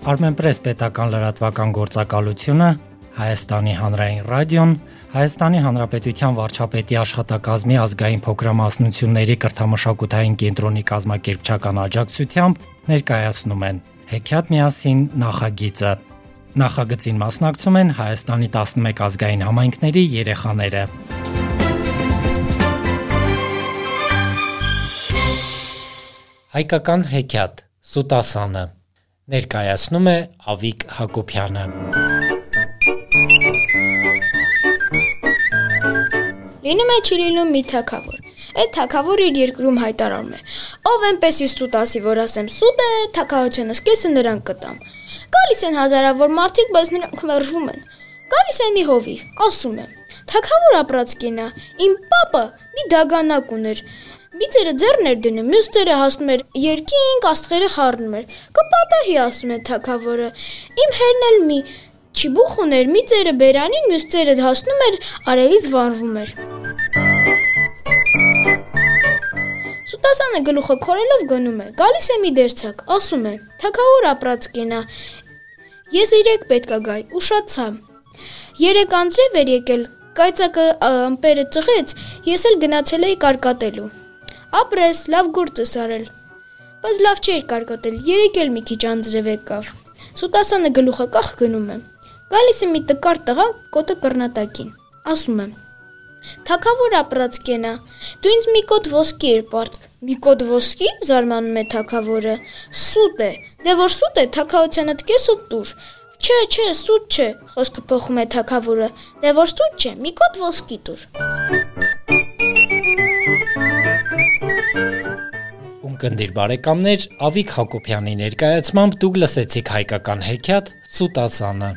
Armenpress պետական լրատվական գործակալությունը, Հայաստանի հանրային ռադիոն, Հայաստանի Հանրապետության վարչապետի աշխատակազմի ազգային փոքրամասնությունների կրթամշակութային կենտրոնի կազմակերպչական աջակցությամբ ներկայացնում են Հեքիաթ միասին նախագիծը։ Նախագծին մասնակցում են Հայաստանի 11 ազգային համայնքների երեխաները։ Հայկական հեքիաթ Սուտասանը ներկայացնում է Ավիկ Հակոբյանը։ Լինում է չի լինում մի թակավոր։ Այդ թակավորը իր երկրում հայտարարում է. «Ով այնպեսի սուտասի, որ ասեմ սուտ է, թակավորությունս կեսը նրան կտամ»։ Գալիս են հազարավոր մարդիկ, բայց նրանք մերժվում են։ Գալիս է մի հովիվ, ասում է. «Թակավոր ապրած կինա, իմ papa մի դագանակ ուներ, Մի ծերը ձեռն էր դնում, մյուս ծերը հասնում էր երկինք, աստղերը խառնում էր։ Կպատահի, ասում է թակավորը։ Իմ հերն էլ մի չիբուխ ուներ, մի ծերը բերանին, մյուս ծերը հասնում էր, արևից վառվում էր։ Սուտասանը գլուխը քորելով գնում է։ Գալիս է մի դերցակ, ասում է. Թակավոր ապրած կենա։ Ես իրեք պետքա գայ, ուշացա։ Երեք անձրև էր եկել, կայծակը ամպերը ծղեց, ես էլ գնացել էի կարկատելու։ Ապրես, լավ գործ ես արել։ Բայց լավ չէր կարկոտել, երեք էլ մի քիչ անձրև եկավ։ Սուտասանը գլուխը կախ գնում է։ Գալիս է մի տկար տղա կոտը կռնատակին։ Ասում է. Թակավոր ապրած կենա, դու ինձ մի կոտ ոսկի էր պարտք։ Մի կոտ ոսկի, զարմանում է թակավորը։ Սուտ է։ Դե որ սուտ է, թակավորությանդ կեսը տուր։ Չէ, չէ, սուտ չէ, խոսքը փոխում է թակավորը։ Դե որ սուտ չէ, մի կոտ ոսկի տուր։ Ունկնդիր բարեկամներ, Ավիկ Հակոբյանի ներկայացմամբ դուք լսեցիք հայկական հեքիաթ Սուտասանը։